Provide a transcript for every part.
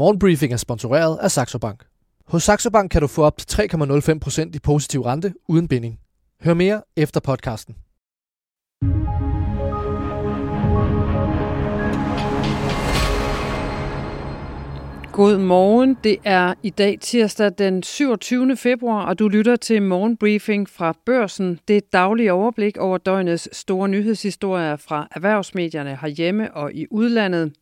Morgenbriefing er sponsoreret af Saxo Bank. Hos Saxo Bank kan du få op til 3,05% i positiv rente uden binding. Hør mere efter podcasten. God morgen. Det er i dag tirsdag den 27. februar, og du lytter til morgenbriefing fra Børsen. Det er et overblik over døgnets store nyhedshistorier fra erhvervsmedierne herhjemme og i udlandet.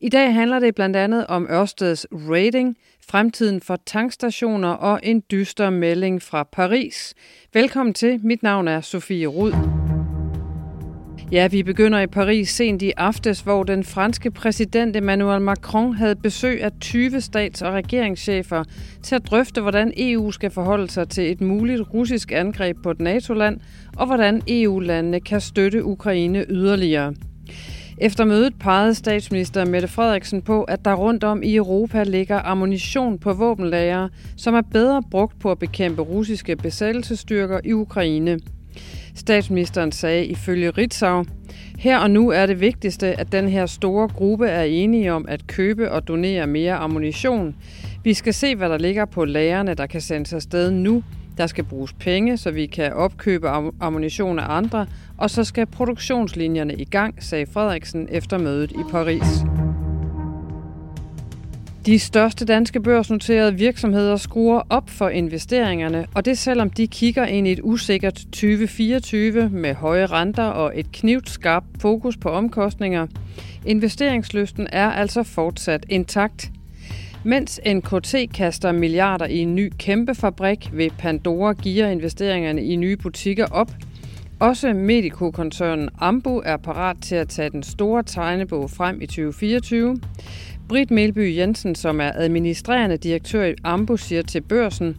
I dag handler det blandt andet om Ørsteds rating, fremtiden for tankstationer og en dyster melding fra Paris. Velkommen til. Mit navn er Sofie Rud. Ja, vi begynder i Paris sent i aftes, hvor den franske præsident Emmanuel Macron havde besøg af 20 stats- og regeringschefer til at drøfte, hvordan EU skal forholde sig til et muligt russisk angreb på et NATO-land, og hvordan EU-landene kan støtte Ukraine yderligere. Efter mødet pegede statsminister Mette Frederiksen på, at der rundt om i Europa ligger ammunition på våbenlager, som er bedre brugt på at bekæmpe russiske besættelsesstyrker i Ukraine. Statsministeren sagde ifølge Ritzau, her og nu er det vigtigste, at den her store gruppe er enige om at købe og donere mere ammunition. Vi skal se, hvad der ligger på lagerne, der kan sendes afsted nu. Der skal bruges penge, så vi kan opkøbe ammunition af andre, og så skal produktionslinjerne i gang, sagde Frederiksen efter mødet i Paris. De største danske børsnoterede virksomheder skruer op for investeringerne, og det selvom de kigger ind i et usikkert 2024 med høje renter og et knivskarpt fokus på omkostninger. Investeringslysten er altså fortsat intakt. Mens NKT kaster milliarder i en ny kæmpe fabrik, vil Pandora gear investeringerne i nye butikker op. Også Medico-koncernen Ambu er parat til at tage den store tegnebog frem i 2024. Britt Melby Jensen, som er administrerende direktør i Ambu, siger til børsen,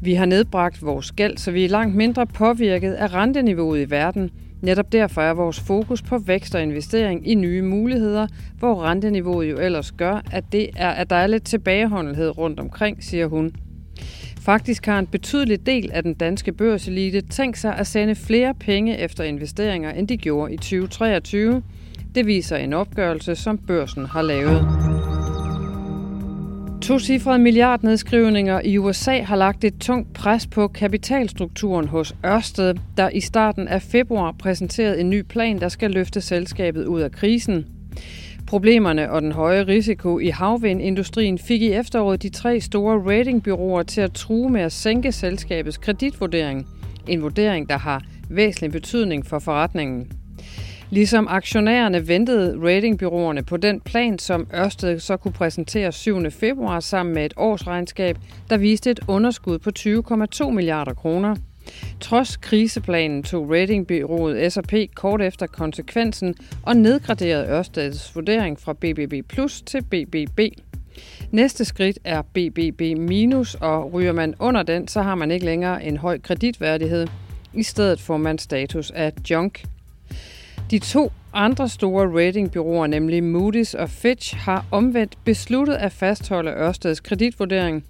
vi har nedbragt vores gæld, så vi er langt mindre påvirket af renteniveauet i verden. Netop derfor er vores fokus på vækst og investering i nye muligheder, hvor renteniveauet jo ellers gør, at, det er, at der er lidt tilbageholdenhed rundt omkring, siger hun. Faktisk har en betydelig del af den danske børselite tænkt sig at sende flere penge efter investeringer, end de gjorde i 2023. Det viser en opgørelse, som børsen har lavet. To cifrede milliardnedskrivninger i USA har lagt et tungt pres på kapitalstrukturen hos Ørsted, der i starten af februar præsenterede en ny plan, der skal løfte selskabet ud af krisen. Problemerne og den høje risiko i havvindindustrien fik i efteråret de tre store ratingbyråer til at true med at sænke selskabets kreditvurdering. En vurdering, der har væsentlig betydning for forretningen. Ligesom aktionærerne ventede ratingbyråerne på den plan, som Ørsted så kunne præsentere 7. februar sammen med et årsregnskab, der viste et underskud på 20,2 milliarder kroner. Trods kriseplanen tog ratingbyrået S&P kort efter konsekvensen og nedgraderede Ørsteds vurdering fra BBB Plus til BBB. Næste skridt er BBB minus, og ryger man under den, så har man ikke længere en høj kreditværdighed. I stedet får man status af junk. De to andre store ratingbyråer, nemlig Moody's og Fitch, har omvendt besluttet at fastholde Ørsteds kreditvurdering.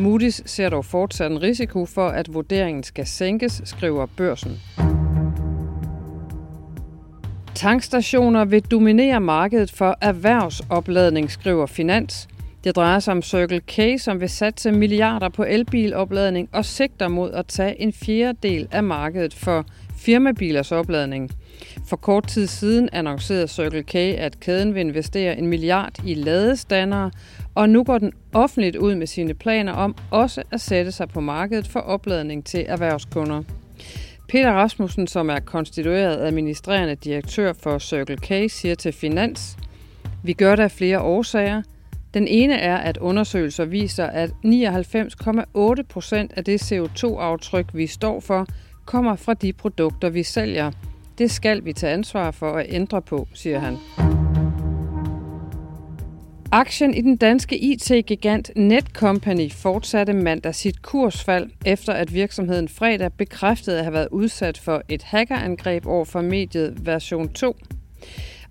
Moody's ser dog fortsat en risiko for, at vurderingen skal sænkes, skriver børsen. Tankstationer vil dominere markedet for erhvervsopladning, skriver Finans. Det drejer sig om Circle K, som vil satse milliarder på elbilopladning og sigter mod at tage en fjerdedel af markedet for firmabilers opladning. For kort tid siden annoncerede Circle K, at kæden vil investere en milliard i ladestandere, og nu går den offentligt ud med sine planer om også at sætte sig på markedet for opladning til erhvervskunder. Peter Rasmussen, som er konstitueret administrerende direktør for Circle K, siger til Finans, vi gør det af flere årsager. Den ene er, at undersøgelser viser, at 99,8 procent af det CO2-aftryk, vi står for, kommer fra de produkter, vi sælger – det skal vi tage ansvar for at ændre på, siger han. Aktien i den danske IT-gigant Netcompany fortsatte mandag sit kursfald, efter at virksomheden fredag bekræftede at have været udsat for et hackerangreb over for mediet version 2.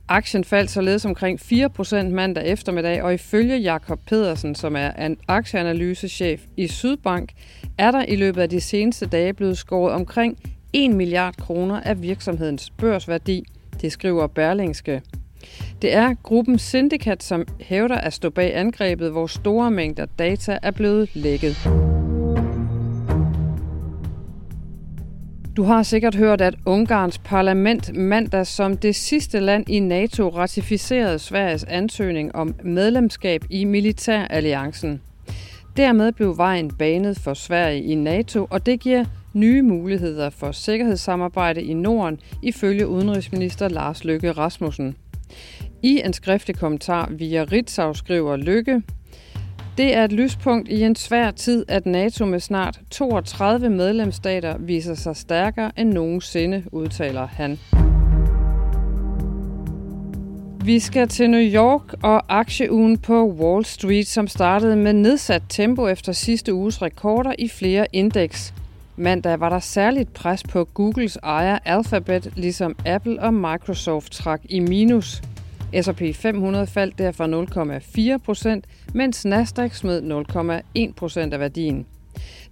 Aktien faldt således omkring 4% mandag eftermiddag, og ifølge Jakob Pedersen, som er en aktieanalysechef i Sydbank, er der i løbet af de seneste dage blevet skåret omkring 1 milliard kroner af virksomhedens børsværdi, det skriver Berlingske. Det er gruppen Syndicat, som hævder at stå bag angrebet, hvor store mængder data er blevet lækket. Du har sikkert hørt, at Ungarns parlament mandag som det sidste land i NATO ratificerede Sveriges ansøgning om medlemskab i militæralliancen. Dermed blev vejen banet for Sverige i NATO, og det giver nye muligheder for sikkerhedssamarbejde i Norden, ifølge udenrigsminister Lars Løkke Rasmussen. I en skriftlig kommentar via Ritzau skriver Lykke, det er et lyspunkt i en svær tid, at NATO med snart 32 medlemsstater viser sig stærkere end nogensinde, udtaler han. Vi skal til New York og aktieugen på Wall Street, som startede med nedsat tempo efter sidste uges rekorder i flere indeks. Mandag var der særligt pres på Googles ejer Alphabet, ligesom Apple og Microsoft trak i minus. S&P 500 faldt derfor 0,4 procent, mens Nasdaq smed 0,1 procent af værdien.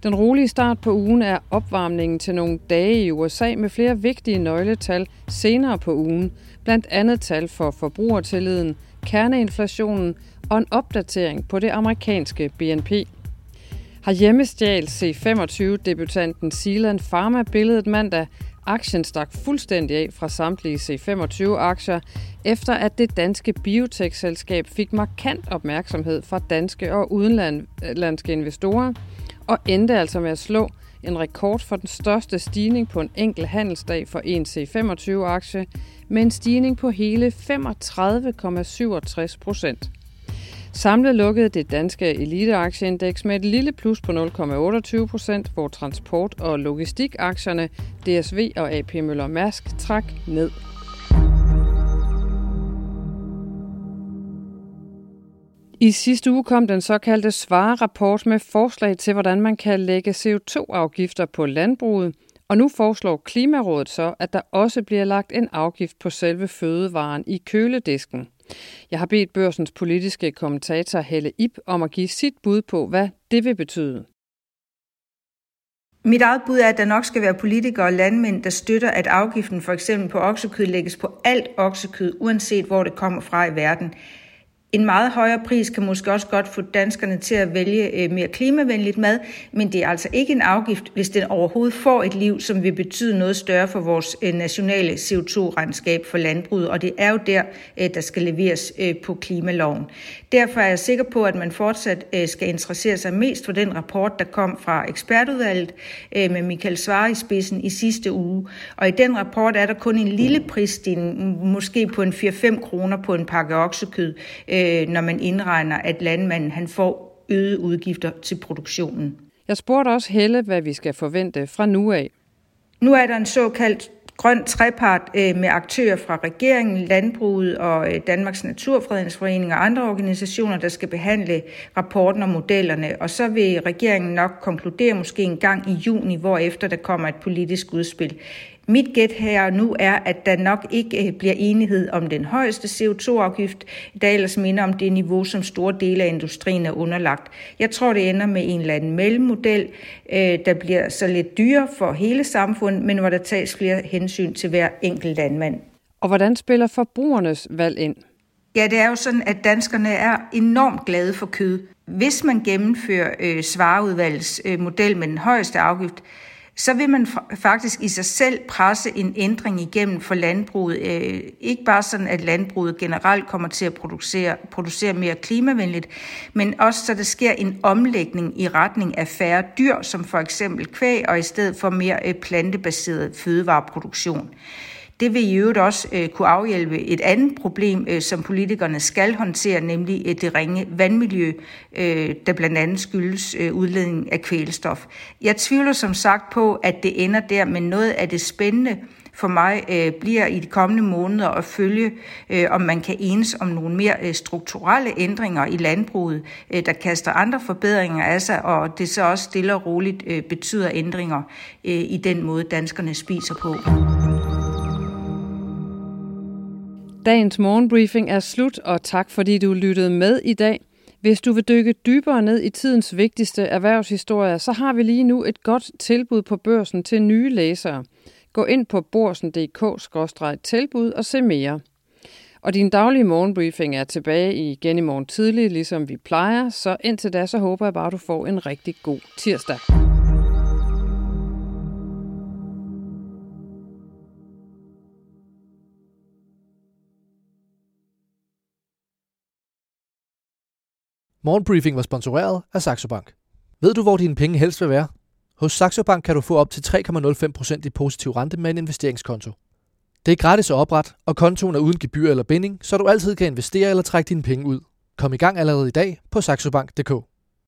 Den rolige start på ugen er opvarmningen til nogle dage i USA med flere vigtige nøgletal senere på ugen, blandt andet tal for forbrugertilliden, kerneinflationen og en opdatering på det amerikanske BNP. Har hjemmestjal C25-debutanten Sealand Pharma billedet mandag, Aktien stak fuldstændig af fra samtlige C25-aktier, efter at det danske biotech-selskab fik markant opmærksomhed fra danske og udenlandske investorer, og endte altså med at slå en rekord for den største stigning på en enkelt handelsdag for en C25-aktie, med en stigning på hele 35,67 procent. Samlet lukkede det danske eliteaktieindeks med et lille plus på 0,28 procent, hvor transport- og logistikaktierne DSV og AP Møller Mærsk trak ned. I sidste uge kom den såkaldte svarerapport med forslag til, hvordan man kan lægge CO2-afgifter på landbruget, og nu foreslår Klimarådet så, at der også bliver lagt en afgift på selve fødevaren i køledisken. Jeg har bedt børsens politiske kommentator Helle Ip om at give sit bud på, hvad det vil betyde. Mit eget bud er, at der nok skal være politikere og landmænd, der støtter, at afgiften for eksempel på oksekød lægges på alt oksekød, uanset hvor det kommer fra i verden. En meget højere pris kan måske også godt få danskerne til at vælge øh, mere klimavenligt mad, men det er altså ikke en afgift, hvis den overhovedet får et liv, som vil betyde noget større for vores øh, nationale CO2-regnskab for landbruget, og det er jo der, øh, der skal leveres på klimaloven. Derfor er jeg sikker på, at man fortsat skal interessere sig mest for den rapport, der kom fra ekspertudvalget med Michael Svare i spidsen i sidste uge. Og i den rapport er der kun en lille prisstigning, måske på en 4-5 kroner på en pakke oksekød, øh, når man indregner, at landmanden han får øgede udgifter til produktionen. Jeg spurgte også Helle, hvad vi skal forvente fra nu af. Nu er der en såkaldt grøn trepart øh, med aktører fra regeringen, landbruget og øh, Danmarks Naturfredningsforening og andre organisationer, der skal behandle rapporten og modellerne. Og så vil regeringen nok konkludere måske en gang i juni, hvor efter der kommer et politisk udspil. Mit gæt her nu er, at der nok ikke øh, bliver enighed om den højeste CO2-afgift, der ellers minder om det niveau, som store dele af industrien er underlagt. Jeg tror, det ender med en eller anden mellemmodel, øh, der bliver så lidt dyre for hele samfundet, men hvor der tages flere hensyn til hver enkelt landmand. Og hvordan spiller forbrugernes valg ind? Ja, det er jo sådan, at danskerne er enormt glade for kød. Hvis man gennemfører øh, svareudvalgets øh, model med den højeste afgift, så vil man faktisk i sig selv presse en ændring igennem for landbruget. Øh, ikke bare sådan, at landbruget generelt kommer til at producere, producere mere klimavenligt, men også så der sker en omlægning i retning af færre dyr, som for eksempel kvæg, og i stedet for mere øh, plantebaseret fødevareproduktion. Det vil i øvrigt også øh, kunne afhjælpe et andet problem, øh, som politikerne skal håndtere, nemlig øh, det ringe vandmiljø, øh, der blandt andet skyldes øh, udledning af kvælstof. Jeg tvivler som sagt på, at det ender der, men noget af det spændende for mig øh, bliver i de kommende måneder at følge, øh, om man kan enes om nogle mere øh, strukturelle ændringer i landbruget, øh, der kaster andre forbedringer af sig, og det så også stille og roligt øh, betyder ændringer øh, i den måde, danskerne spiser på. Dagens morgenbriefing er slut, og tak fordi du lyttede med i dag. Hvis du vil dykke dybere ned i tidens vigtigste erhvervshistorier, så har vi lige nu et godt tilbud på børsen til nye læsere. Gå ind på borsen.dk-tilbud og se mere. Og din daglige morgenbriefing er tilbage igen i morgen tidlig, ligesom vi plejer. Så indtil da, så håber jeg bare, at du får en rigtig god tirsdag. Morgenbriefing var sponsoreret af Saxo Bank. Ved du, hvor dine penge helst vil være? Hos Saxo Bank kan du få op til 3,05% i positiv rente med en investeringskonto. Det er gratis at oprette, og kontoen er uden gebyr eller binding, så du altid kan investere eller trække dine penge ud. Kom i gang allerede i dag på saxobank.dk.